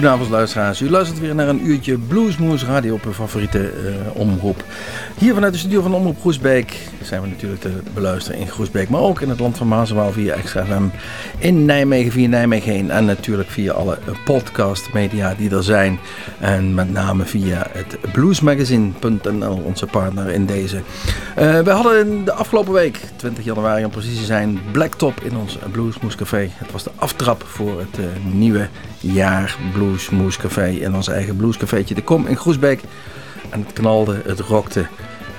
Goedenavond luisteraars. U luistert weer naar een uurtje Bluesmoes radio op uw favoriete uh, omroep. Hier vanuit de studio van Omroep Groesbeek zijn we natuurlijk te beluisteren in Groesbeek. Maar ook in het land van Mazenwaal via Extra. In Nijmegen via Nijmegen heen. En natuurlijk via alle podcastmedia die er zijn. En met name via het bluesmagazine.nl, onze partner in deze. Uh, we hadden de afgelopen week, 20 januari om precies te zijn, Blacktop in ons Bluesmoes Café. Het was de aftrap voor het uh, nieuwe jaar Blues Café in ons eigen bluescafeetje De Kom in Groesbeek. En het knalde, het rokte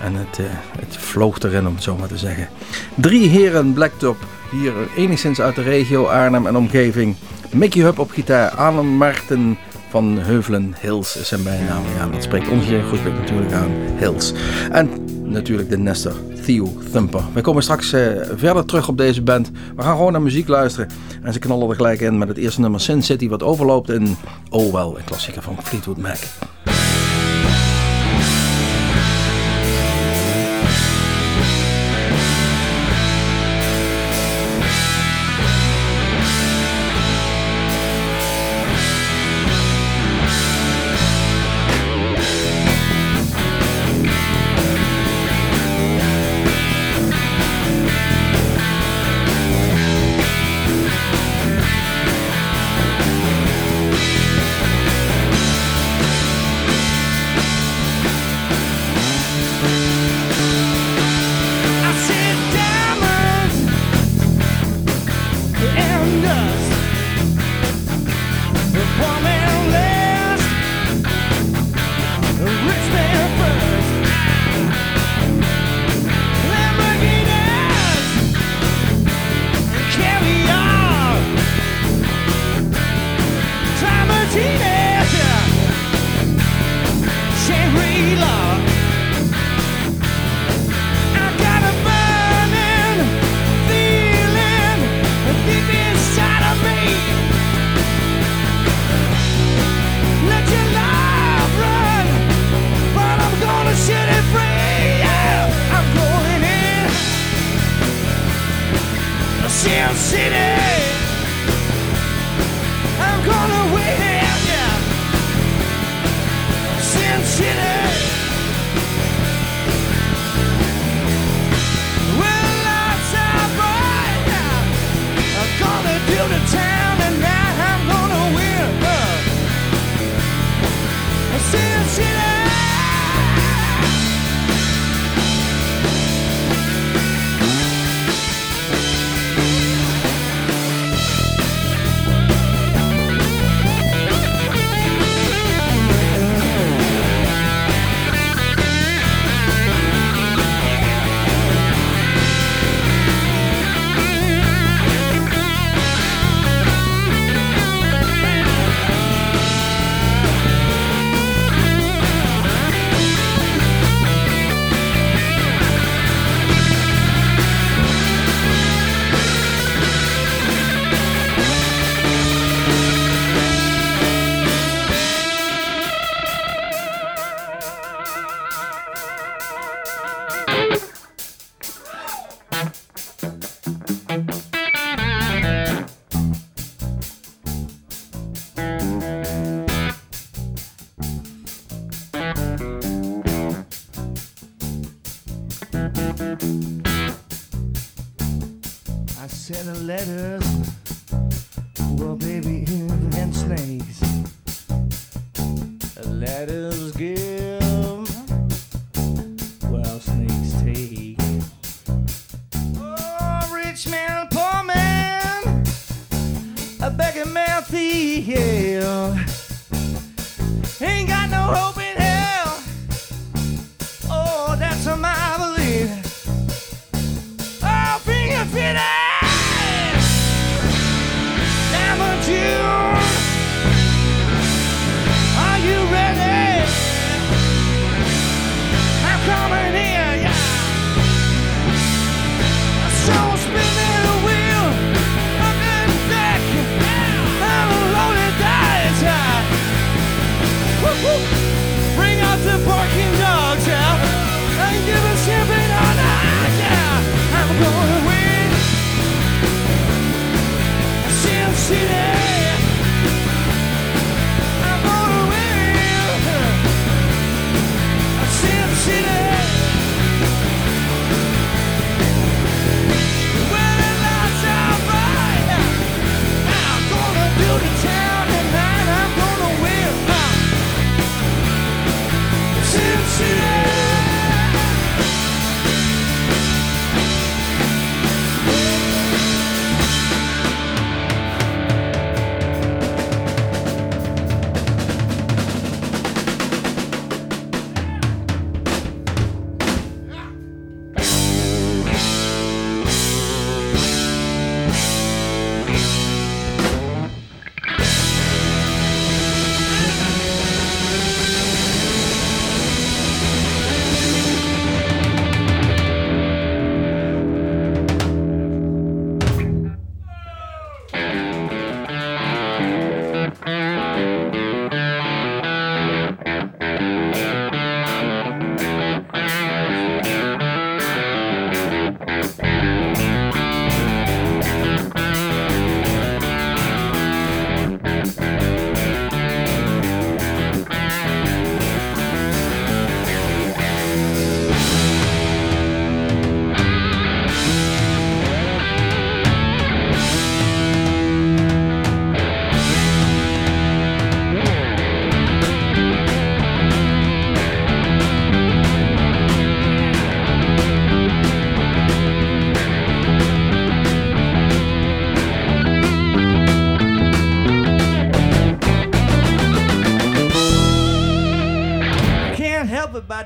en het, uh, het vloog erin om het zo maar te zeggen. Drie heren Blacktop, hier enigszins uit de regio Arnhem en omgeving. Mickey Hub op gitaar, Alan Marten van Heuvelen Hills is zijn bijnaam. Ja, dat spreekt ons hier Groesbeek natuurlijk aan, Hills. En natuurlijk de Nestor Theo Thumper. We komen straks uh, verder terug op deze band. We gaan gewoon naar muziek luisteren. En ze knallen er gelijk in met het eerste nummer Sin City wat overloopt in Oh Well, een klassieker van Fleetwood Mac.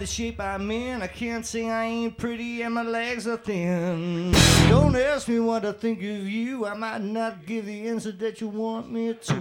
Body I'm in. I can't say I ain't pretty and my legs are thin. Don't ask me what I think of you. I might not give the answer that you want me to.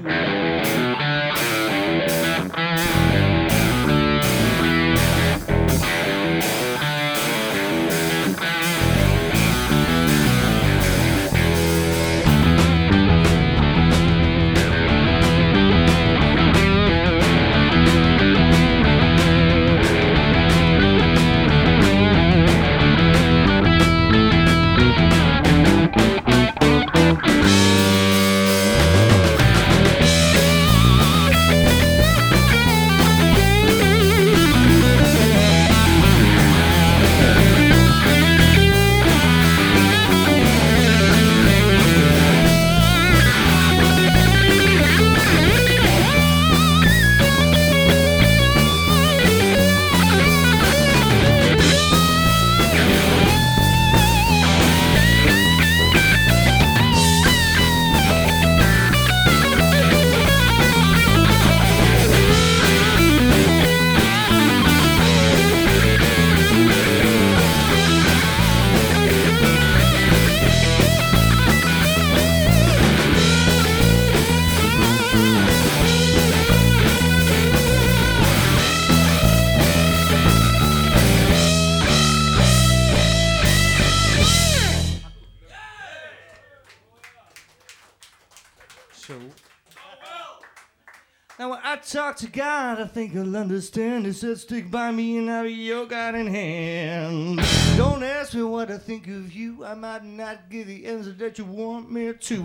Talk to God, I think He'll understand. He said, Stick by me and I'll be your guiding hand. Don't ask me what I think of you. I might not give the answer that you want me to.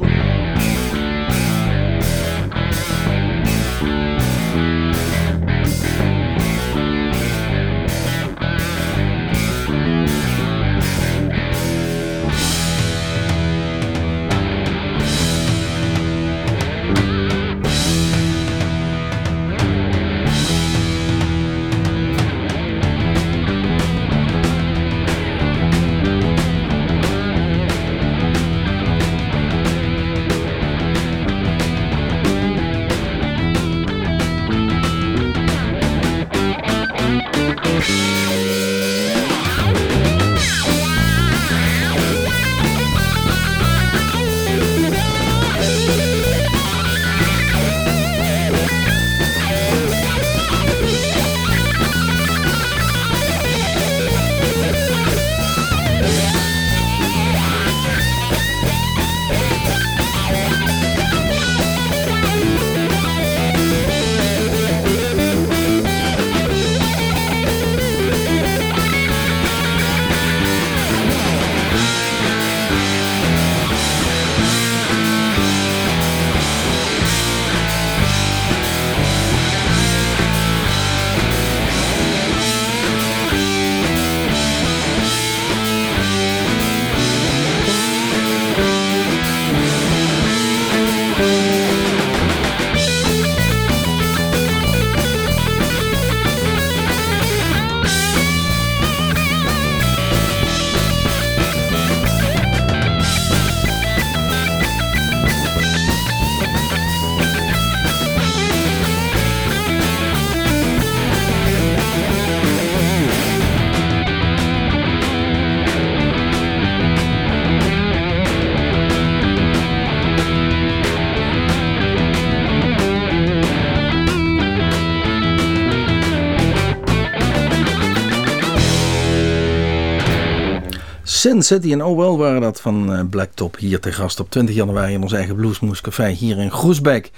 Sin City en Oh waren dat van uh, Blacktop hier te gast op 20 januari in ons eigen Bluesmoes Café hier in Groesbeek.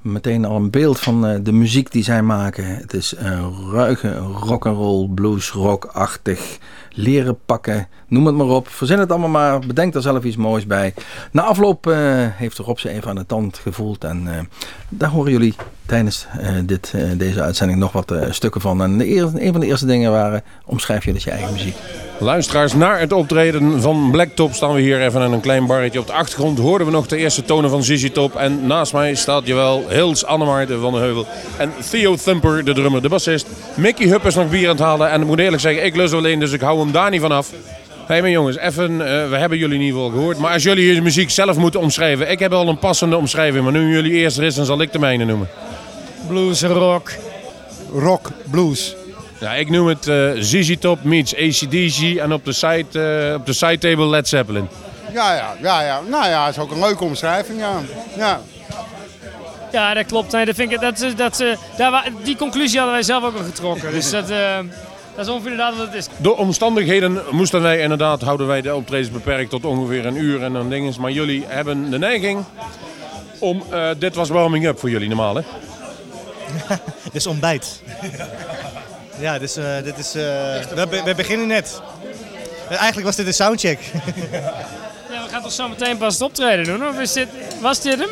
Meteen al een beeld van uh, de muziek die zij maken. Het is een ruige rock'n'roll, blues, rock-achtig. Leren pakken, noem het maar op. Verzin het allemaal maar, bedenk er zelf iets moois bij. Na afloop uh, heeft Rob ze even aan de tand gevoeld. En daar horen jullie tijdens dit, deze uitzending nog wat stukken van. En de eerste, een van de eerste dingen waren, omschrijf je dus je eigen muziek. Luisteraars, naar het optreden van Blacktop staan we hier even aan een klein barretje. Op de achtergrond hoorden we nog de eerste tonen van Zizi Top. En naast mij staat jawel Hils Annemaarten van de Heuvel. En Theo Thumper, de drummer, de bassist. Mickey Hupp is nog bier aan het halen. En ik moet eerlijk zeggen, ik lust alleen, dus ik hou hem daar niet van af. Hé hey, mijn jongens, even, uh, we hebben jullie in ieder geval gehoord. Maar als jullie je muziek zelf moeten omschrijven. Ik heb al een passende omschrijving, maar nu jullie eerst er is, dan zal ik de mijne noemen. Blues, rock. Rock, blues. Ja, ik noem het eh ZZ Top meets ACDC en op de side, eh, op de side table Led Zeppelin. Ja, ja, ja, ja. Nou ja, dat is ook een leuke omschrijving, ja. ja. Ja, dat klopt. Nee, dat vind ik, dat, dat, eh, daar, wa- die conclusie hadden wij zelf ook al getrokken. Dus dat, eh, dat is ongeveer inderdaad wat het is. Door omstandigheden moesten wij inderdaad, houden wij de optredens beperkt tot ongeveer een uur en dan dingen. Maar jullie hebben de neiging om, eh, dit was warming up voor jullie normaal hè? Dit is ontbijt. ja, dus, eh, dit is, eh, we, be- we beginnen net. Eh, Eigenlijk was dit een soundcheck. Ja, we gaan toch zo meteen pas het optreden doen? Of is dit, was dit hem?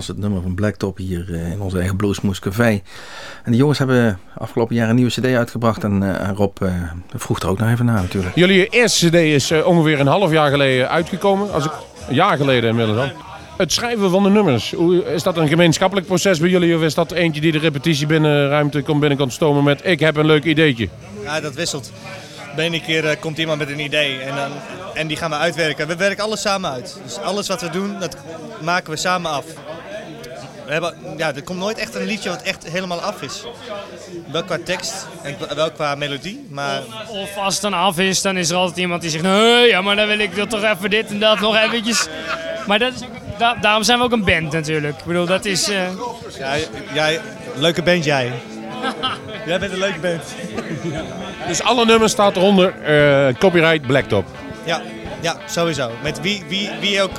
Was het nummer van Blacktop hier eh, in onze eigen Bluesmoes Café. En die jongens hebben afgelopen jaar een nieuwe cd uitgebracht. En eh, Rob eh, vroeg er ook nog even naar natuurlijk. Jullie eerste cd is eh, ongeveer een half jaar geleden uitgekomen. Als ik, een jaar geleden inmiddels al. Het schrijven van de nummers, hoe, is dat een gemeenschappelijk proces bij jullie? Of is dat eentje die de repetitie binnenruimte komt binnen kan stomen met ik heb een leuk ideetje? Ja, dat wisselt. De ene keer komt iemand met een idee en, dan, en die gaan we uitwerken. We werken alles samen uit. Dus alles wat we doen, dat maken we samen af. We hebben, ja, er komt nooit echt een liedje wat echt helemaal af is. Wel qua tekst en wel qua melodie, maar Of als het dan af is, dan is er altijd iemand die zegt: nee, ja, maar dan wil ik toch even dit en dat nog eventjes. Maar dat is ook, da- daarom zijn we ook een band natuurlijk. Ik bedoel, dat is. eh, ja, jij, leuke band jij. jij bent een leuke band. Dus alle nummers staat eronder eh, copyright Blacktop. Ja, ja sowieso. Met wie, wie, wie ook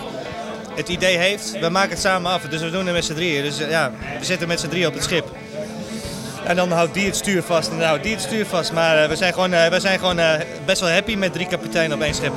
het idee heeft, we maken het samen af. Dus we doen het met z'n drieën. Dus eh, ja, we zitten met z'n drieën op het schip. En dan houdt die het stuur vast en dan houdt die het stuur vast. Maar eh, we zijn gewoon, eh, we zijn gewoon best wel happy met drie kapiteinen op één schip.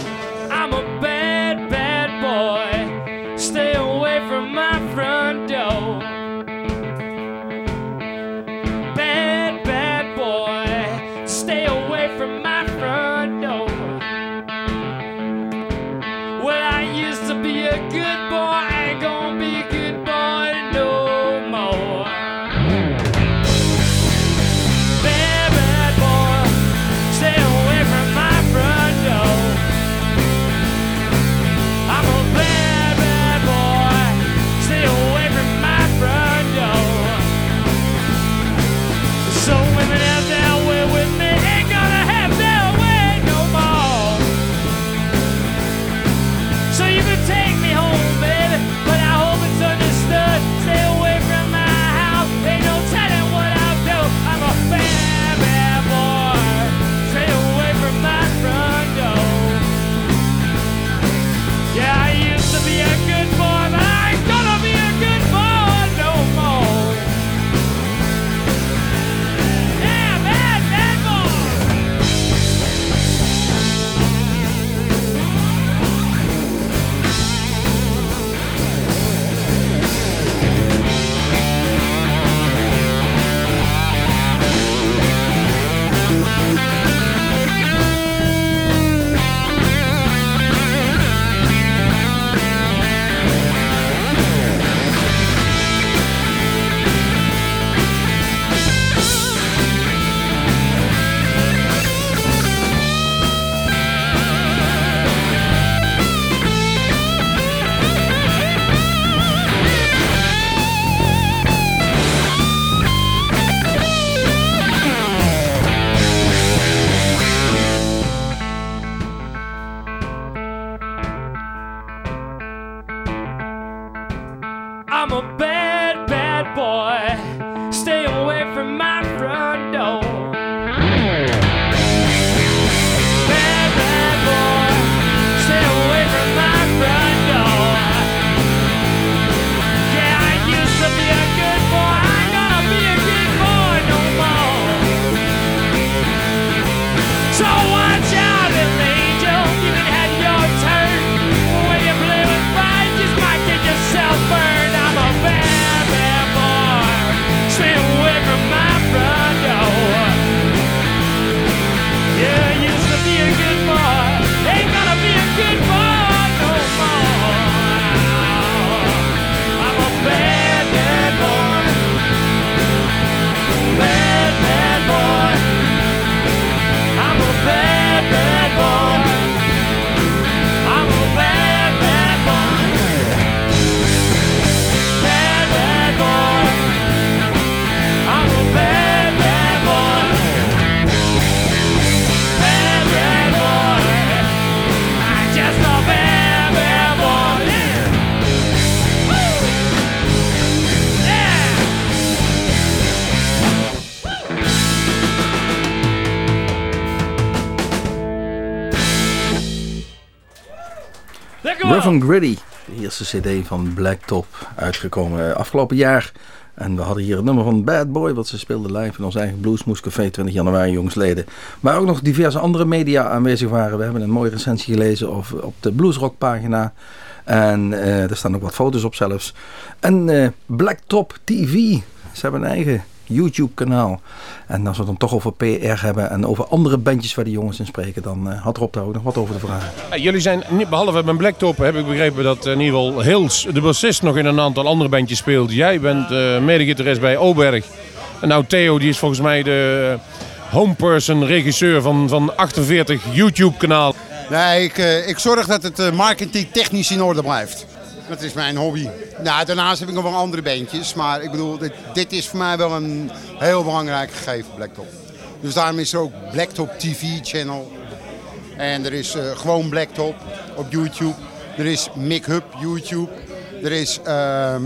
And Gritty, de eerste cd van Blacktop, uitgekomen eh, afgelopen jaar. En we hadden hier het nummer van Bad Boy, wat ze speelden live in ons eigen Bluesmoes Café 20 januari jongsleden. Maar ook nog diverse andere media aanwezig waren. We hebben een mooie recensie gelezen op, op de Bluesrock pagina. En eh, er staan ook wat foto's op zelfs. En eh, Blacktop TV, ze hebben een eigen YouTube kanaal. En als we het dan toch over PR hebben en over andere bandjes waar die jongens in spreken, dan eh, had Rob daar ook nog wat over te vragen. Ja, Jullie zijn, behalve bij Blacktop, heb ik begrepen dat eh, in ieder geval Hils, de bassist, nog in een aantal andere bandjes speelt. Jij bent eh medegitarist bij Oberg. En nou Theo, die is volgens mij de homeperson, regisseur van, van 48 YouTube-kanaal. Nee, ik, eh, ik zorg dat het marketing technisch in orde blijft. Dat is mijn hobby. Nou, daarnaast heb ik nog wel andere bandjes. Maar ik bedoel, dit, dit is voor mij wel een heel belangrijk gegeven, Blacktop. Dus daarom is er ook Blacktop TV channel. En er is eh, gewoon Blacktop op YouTube. Er is Mick Hub YouTube. Er is ehm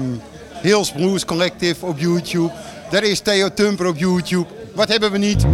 Hills Blues Collective op YouTube. Er is Theo Tumper op YouTube. Wat hebben we niet?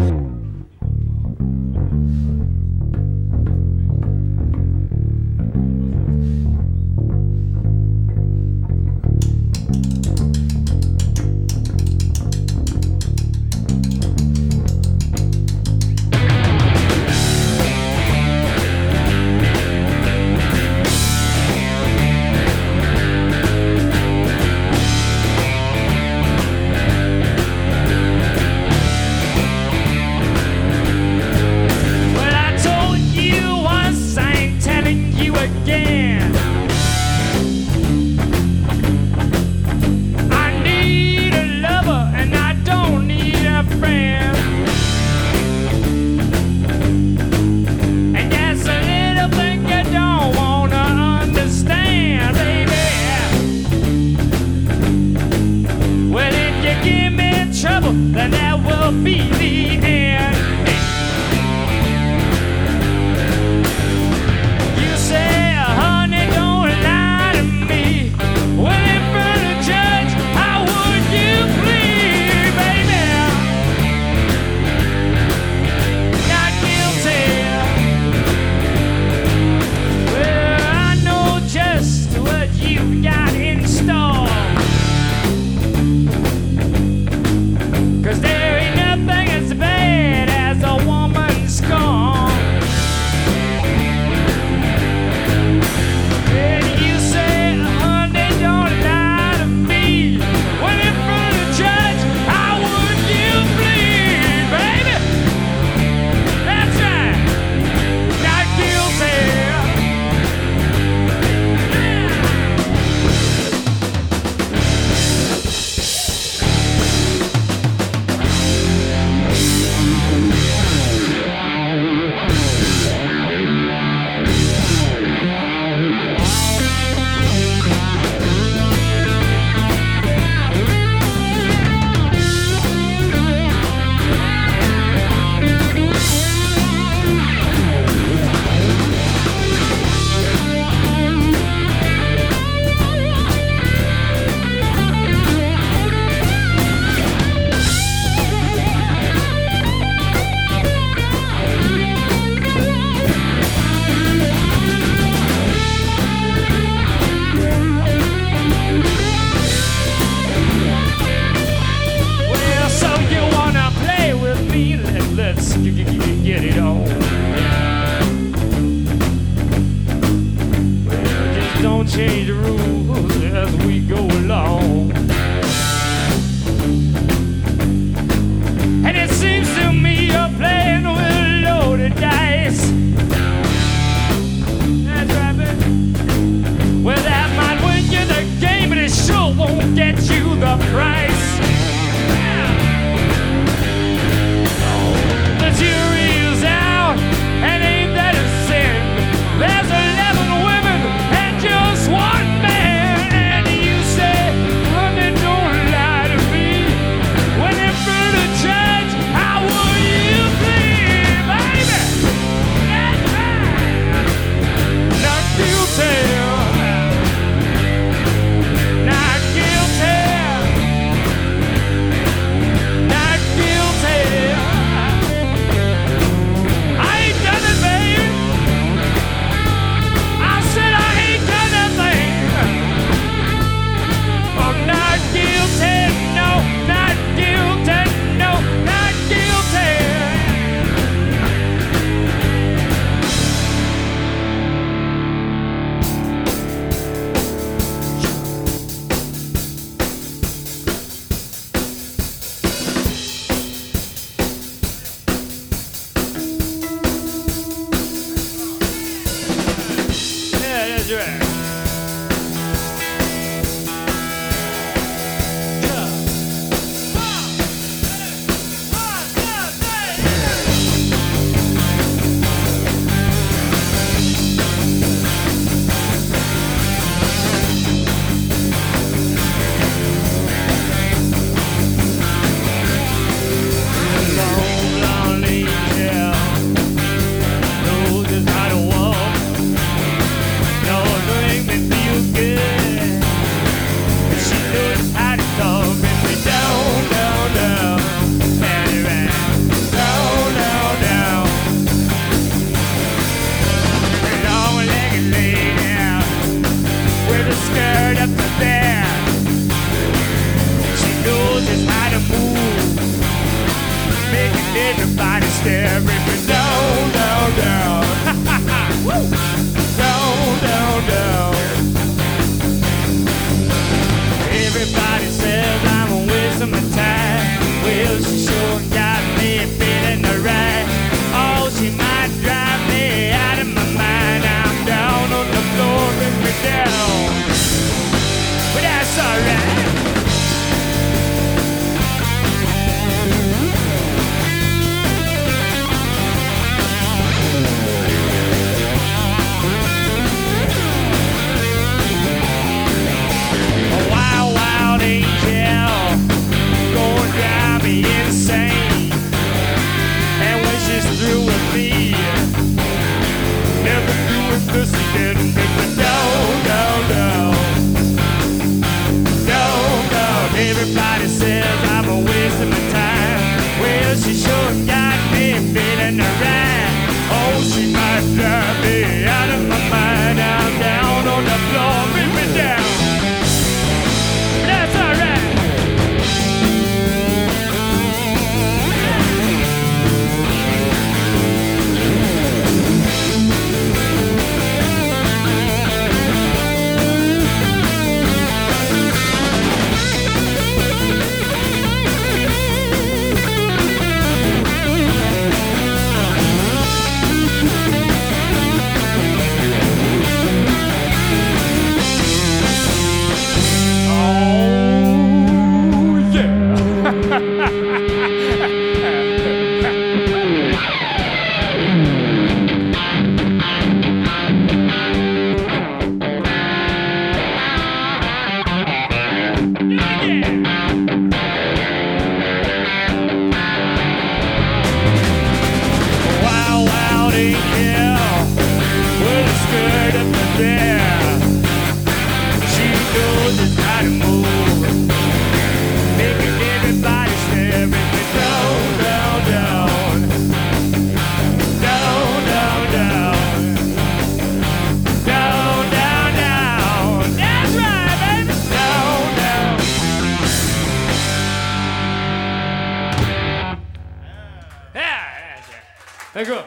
Thank you.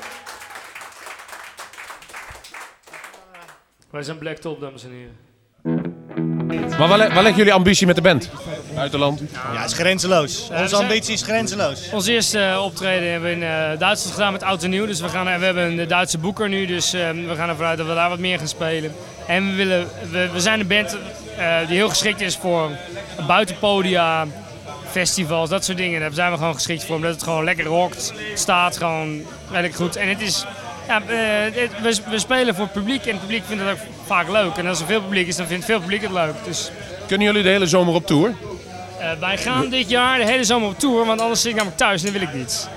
Wij zijn Black Top, dames en heren. Maar waar, waar ligt jullie ambitie met de band? Buitenland? Ja, het is grenzeloos. Onze ambitie is grenzeloos. Ons eerste eh, optreden hebben we in eh, Duitsland gedaan met Oud en Nieuw. Dus we, gaan, we hebben een Duitse boeker nu, dus eh, we gaan ervan uit dat we daar wat meer gaan spelen. En we, willen, we, we zijn een band eh, die heel geschikt is voor buitenpodia, festivals, dat soort dingen. Daar zijn we gewoon geschikt voor, omdat het gewoon lekker rockt. Staat gewoon redelijk goed. En het is... Ja, eh, we, we spelen voor het publiek en het publiek vindt het ook vaak leuk. En als er veel publiek is, dan vindt veel publiek het leuk. Dus Kunnen jullie de hele zomer op tour? eh, wij gaan dit jaar de hele zomer op tour, want anders zit ik namelijk thuis en dan wil ik niet.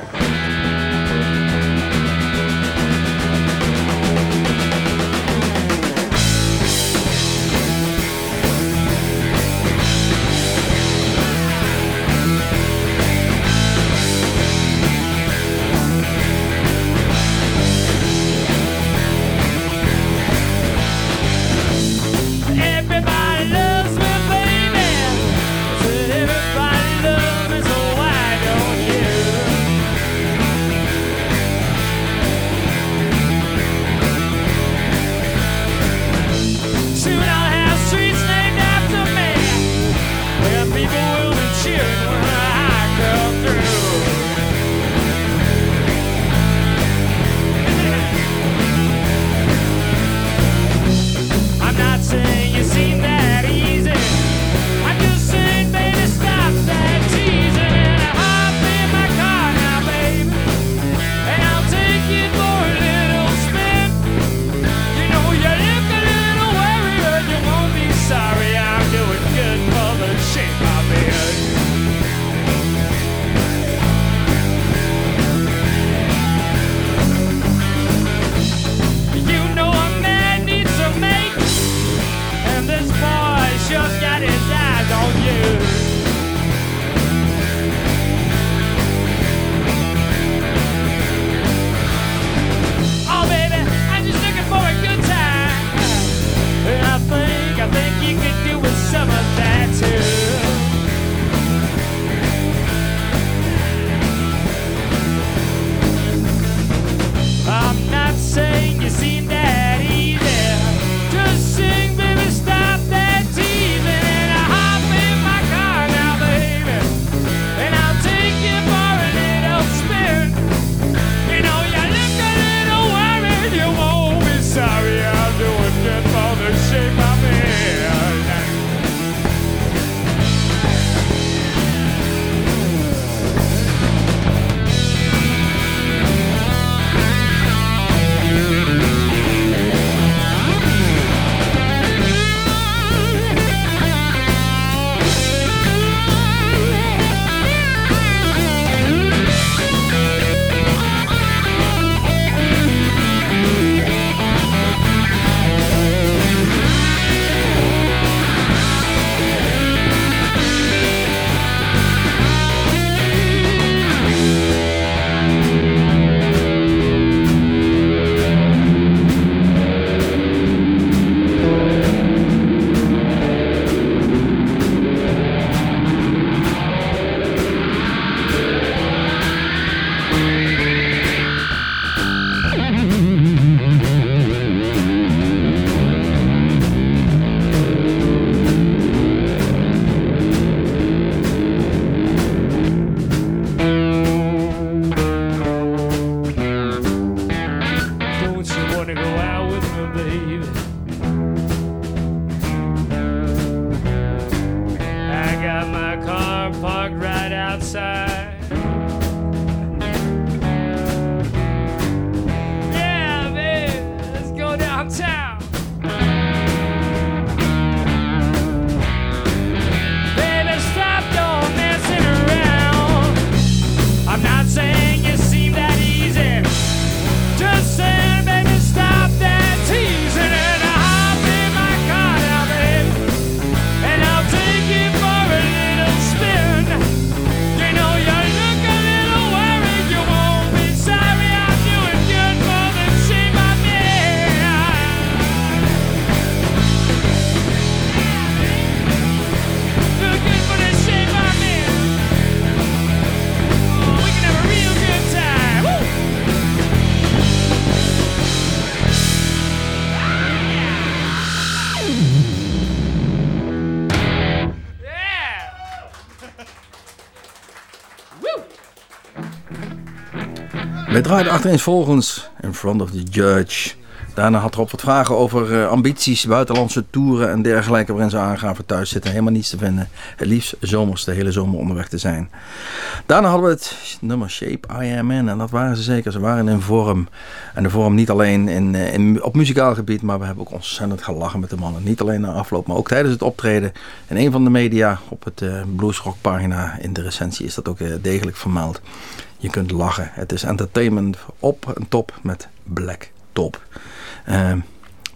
Wij draaiden achtereenvolgens in front of the judge. Daarna had Rob wat vragen over eh, ambities, buitenlandse toeren en dergelijke. Waarin ze aangaven thuis zitten helemaal niets te vinden. Het liefst zomers de hele zomer onderweg te zijn. Daarna hadden we het nummer Shape I Am In. En dat waren ze zeker. Ze waren in vorm. En de vorm niet alleen in, eh, op muzikaal gebied. Maar we hebben ook ontzettend gelachen met de mannen. Niet alleen na afloop, maar ook tijdens het optreden. In een van de media op het eh, Bluesrock pagina in de recensie is dat ook degelijk vermeld. Je kunt lachen. Het is entertainment op en top met Black Top. Eh,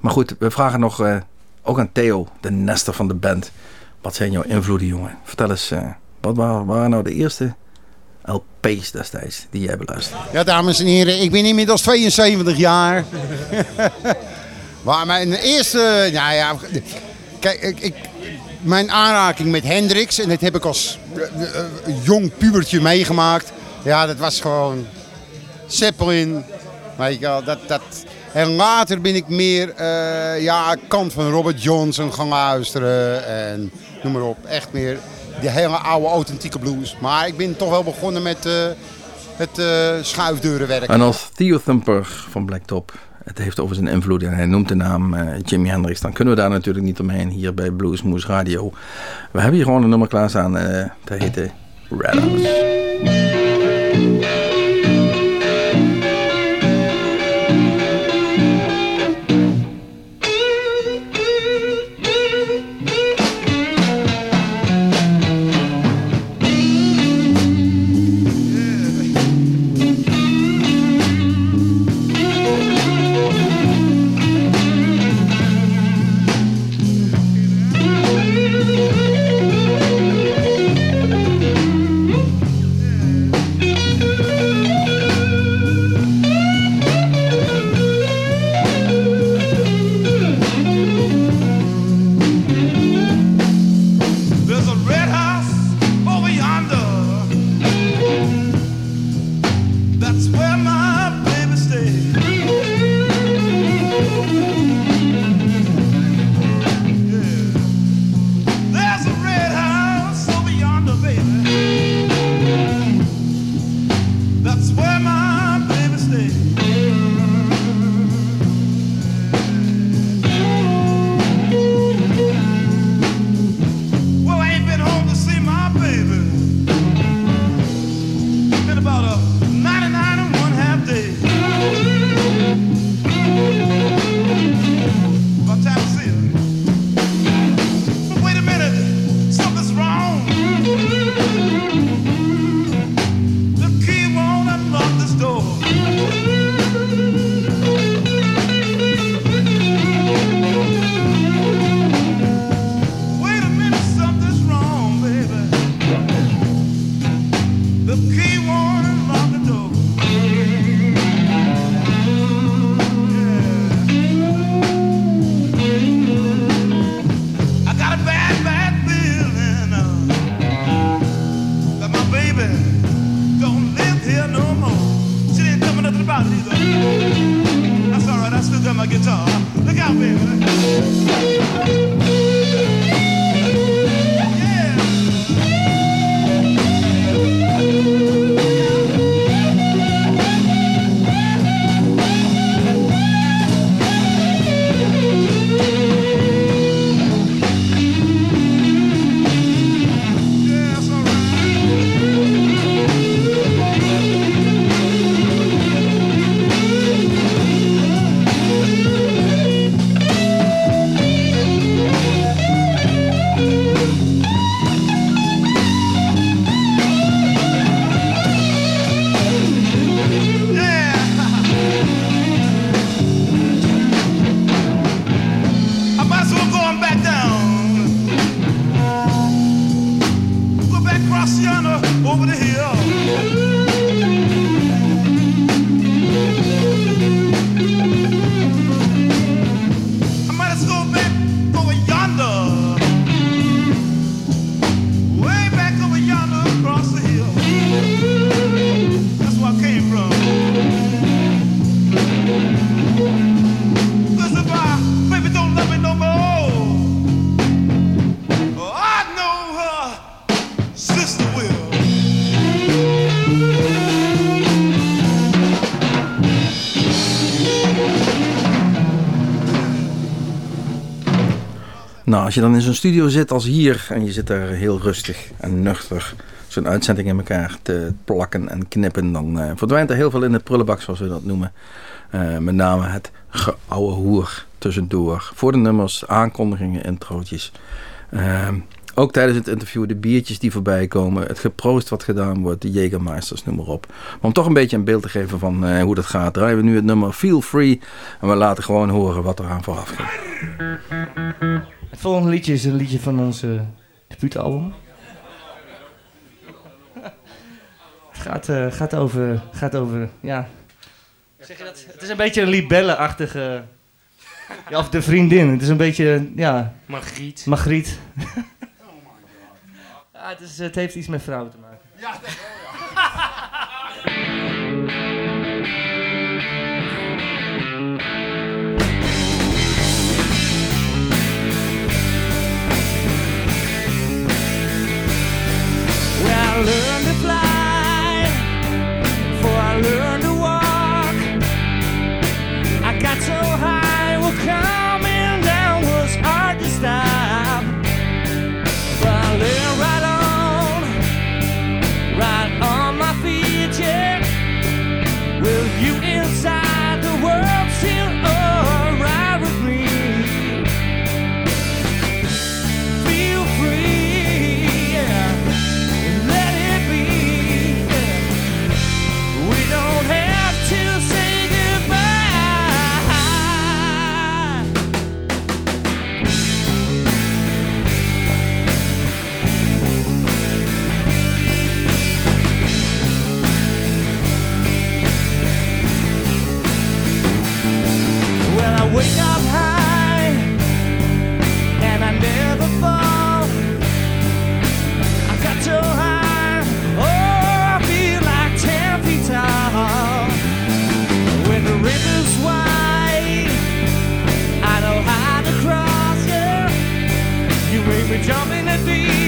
maar goed, we vragen nog eh, ook aan Theo, de nester van de band. Wat zijn jouw invloeden, jongen? Vertel eens, eh, wat waren, waren nou de eerste LP's destijds die jij beluisterde? Ja, dames en heren, ik ben inmiddels 72 jaar. maar mijn eerste, nou ja, kijk, ik, ik, mijn aanraking met Hendrix, en dat heb ik als eh, jong pubertje meegemaakt. Ja, dat was gewoon Zeppelin, wel, dat, dat. En later ben ik meer, eh, ja, kant van Robert Johnson gaan luisteren en noem maar op. Echt meer die hele oude authentieke blues. Maar ik ben toch wel begonnen met eh, het eh schuifdeurenwerk. En als Theo Thumper van Blacktop het heeft over zijn invloed en hij noemt de naam eh, Jimi Hendrix, dan kunnen we daar natuurlijk niet omheen hier bij Bluesmoose Radio. We hebben hier gewoon een nummer klaarstaan, eh dat heet eh, House. Als je dan in zo'n studio zit als hier en je zit daar heel rustig en nuchter zo'n uitzending in elkaar te plakken en knippen, dan eh, verdwijnt er heel veel in de prullenbak, zoals we dat noemen. Eh, met name het geouwe hoer tussendoor. Voor de nummers, aankondigingen, introotjes. Ehm, ook tijdens het interview de biertjes die voorbij komen. Het geproost wat gedaan wordt, de Jägermeisters, noem maar op. Maar om toch een beetje een beeld te geven van eh, hoe dat gaat, draaien we nu het nummer Feel Free. En we laten gewoon horen wat er aan vooraf ging. Het volgende liedje is een liedje van ons eh, debuutalbum. Het gaat, eh, gaat over, gaat over, ja... Zeg je dat? Het is een beetje een libelle-achtige... Ja, of de vriendin. Het is een beetje, ja, Margriet. Margriet. Ja, het, is, het heeft iets met vrouwen te maken. Well, I learned we jump in the deep.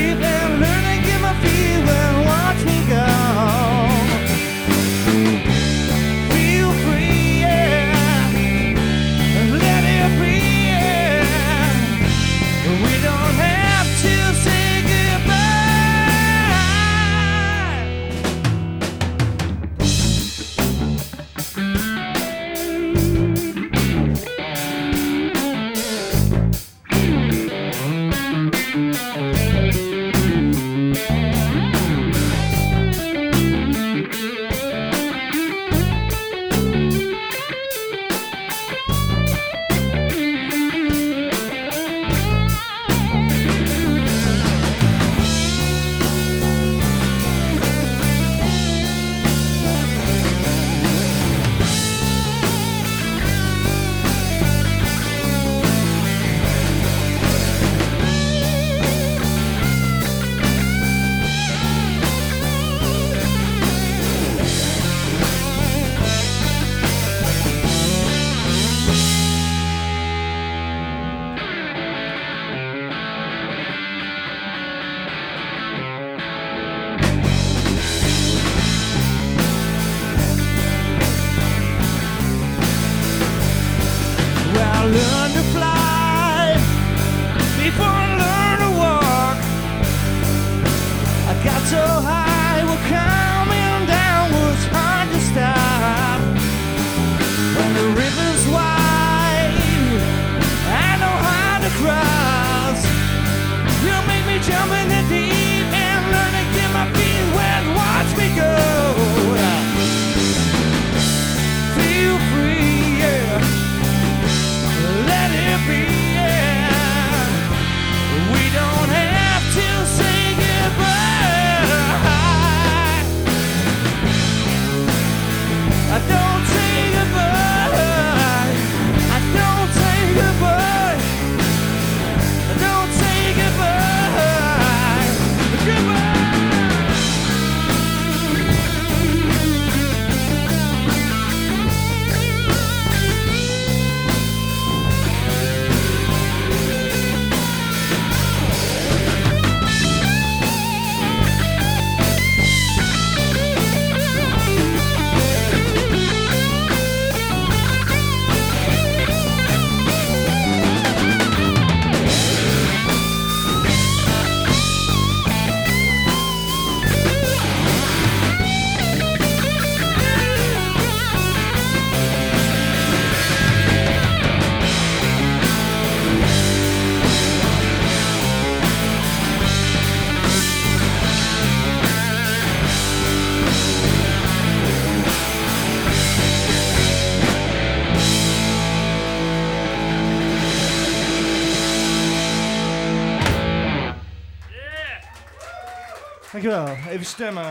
Even stemmen.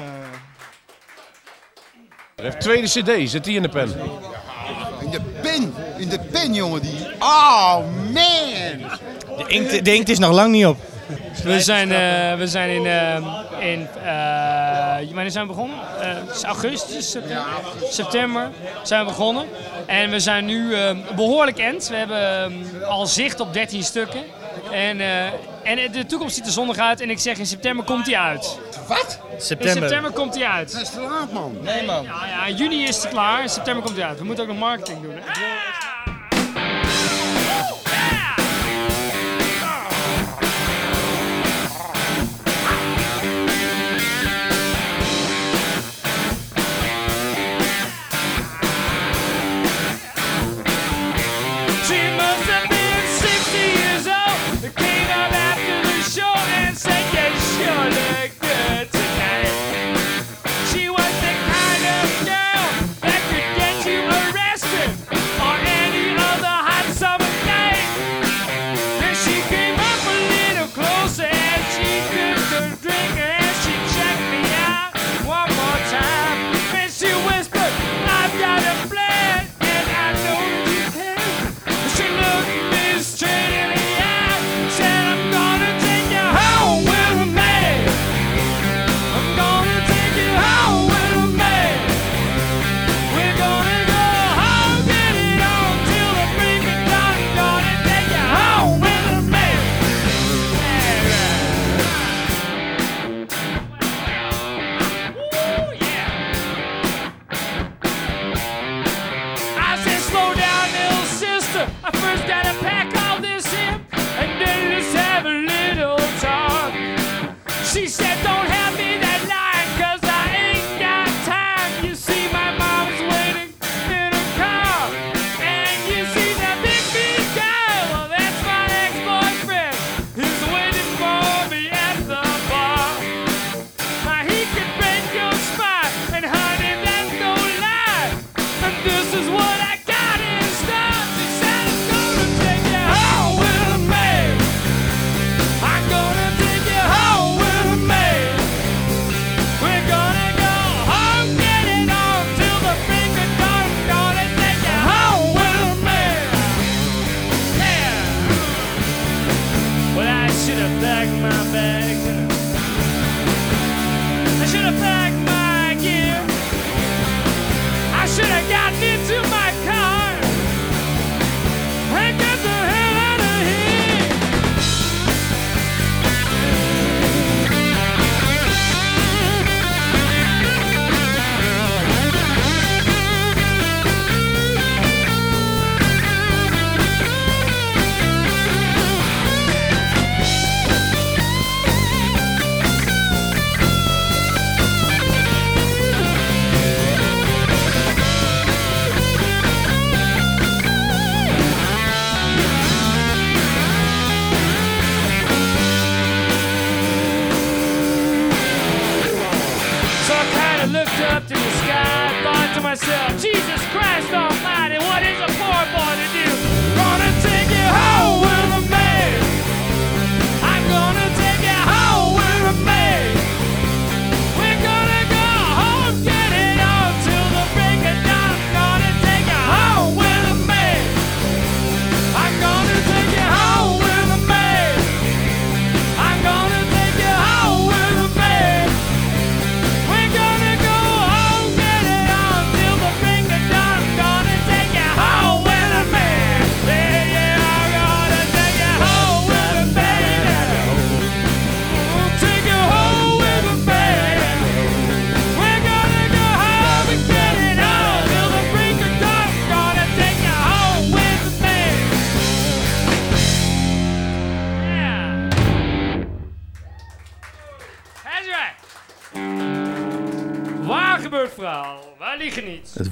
Hij heeft tweede cd, zit die in de pen? In de pen, in de pen jongen die. Oh man! De inkt, de inkt is nog lang niet op. We zijn, eh, we zijn in, eh, in eh, wanneer zijn we begonnen? Eh, het is augustus, september, september zijn we begonnen. En we zijn nu eh, behoorlijk end. We hebben eh, al zicht op 13 stukken. En, eh, en de toekomst ziet er zonnig uit. En ik zeg in september komt hij uit. Wat? In September. september komt hij uit. Dat is te laat man. Nee man. Ja, ja, in juni is het klaar. In september komt hij uit. We moeten ook nog marketing doen. hè?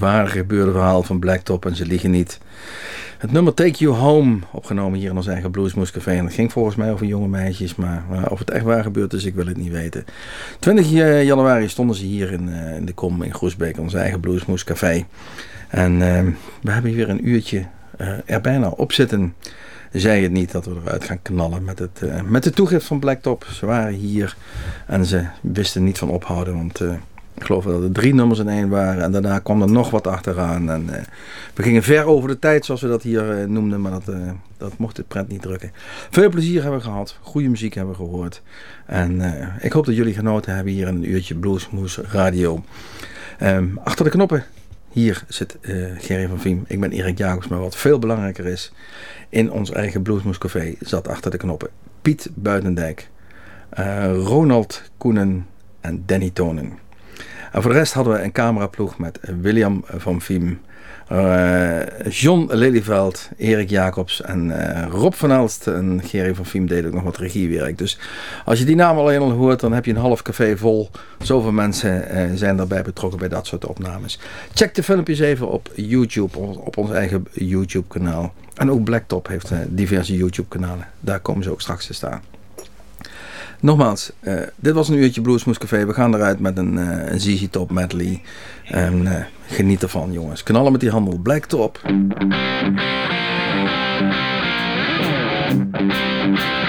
Ware gebeurde verhaal van Blacktop en ze liegen niet. Het nummer Take You Home, opgenomen hier in ons eigen Bluesmoes Café. En het ging volgens mij over jonge meisjes, maar of het echt waar gebeurd is, ik wil het niet weten. 20 januari stonden ze hier in, eh, in de Kom in Groesbeek, ons eigen Bluesmoes Café. En eh, we hebben hier weer een uurtje eh, er bijna op zitten. zei het niet dat we eruit gaan knallen met, het, eh, met de toegift van Blacktop. Ze waren hier en ze wisten niet van ophouden, want eh, ik geloof dat er drie nummers in één waren. En daarna kwam er nog wat achteraan. En eh, we gingen ver over de tijd, zoals we dat hier eh, noemden, maar dat, eh, dat mocht de prent niet drukken. Veel plezier hebben we gehad, goede muziek hebben we gehoord. En ik hoop dat jullie genoten hebben hier een uurtje Bluesmoes Radio. Ehm, achter de knoppen hier zit Gerry van Viem. Ik ben Erik Jacobs, maar wat veel belangrijker is, in ons eigen Bluesmoes Café zat achter de knoppen Piet Buitendijk, Ronald Koenen en Danny Tonen. En voor de rest hadden we een cameraploeg met William van Viem, eh, John Lelyveld, Erik Jacobs en eh, Rob van Elst en Gerry van Viem deden ook nog wat regiewerk. Dus als je die naam alleen al hoort, dan heb je een half café vol. Zoveel mensen eh, zijn daarbij betrokken bij dat soort opnames. Check de filmpjes even op YouTube, op ons eigen YouTube kanaal. En ook Blacktop heeft diverse YouTube kanalen. Daar komen ze ook straks te staan. Nogmaals, eh, dit was een uurtje Bluesmoes Café. We gaan eruit met een, eh een ZZ Top medley. En eh, geniet ervan jongens. Knallen met die handel. Blacktop. I've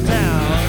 town?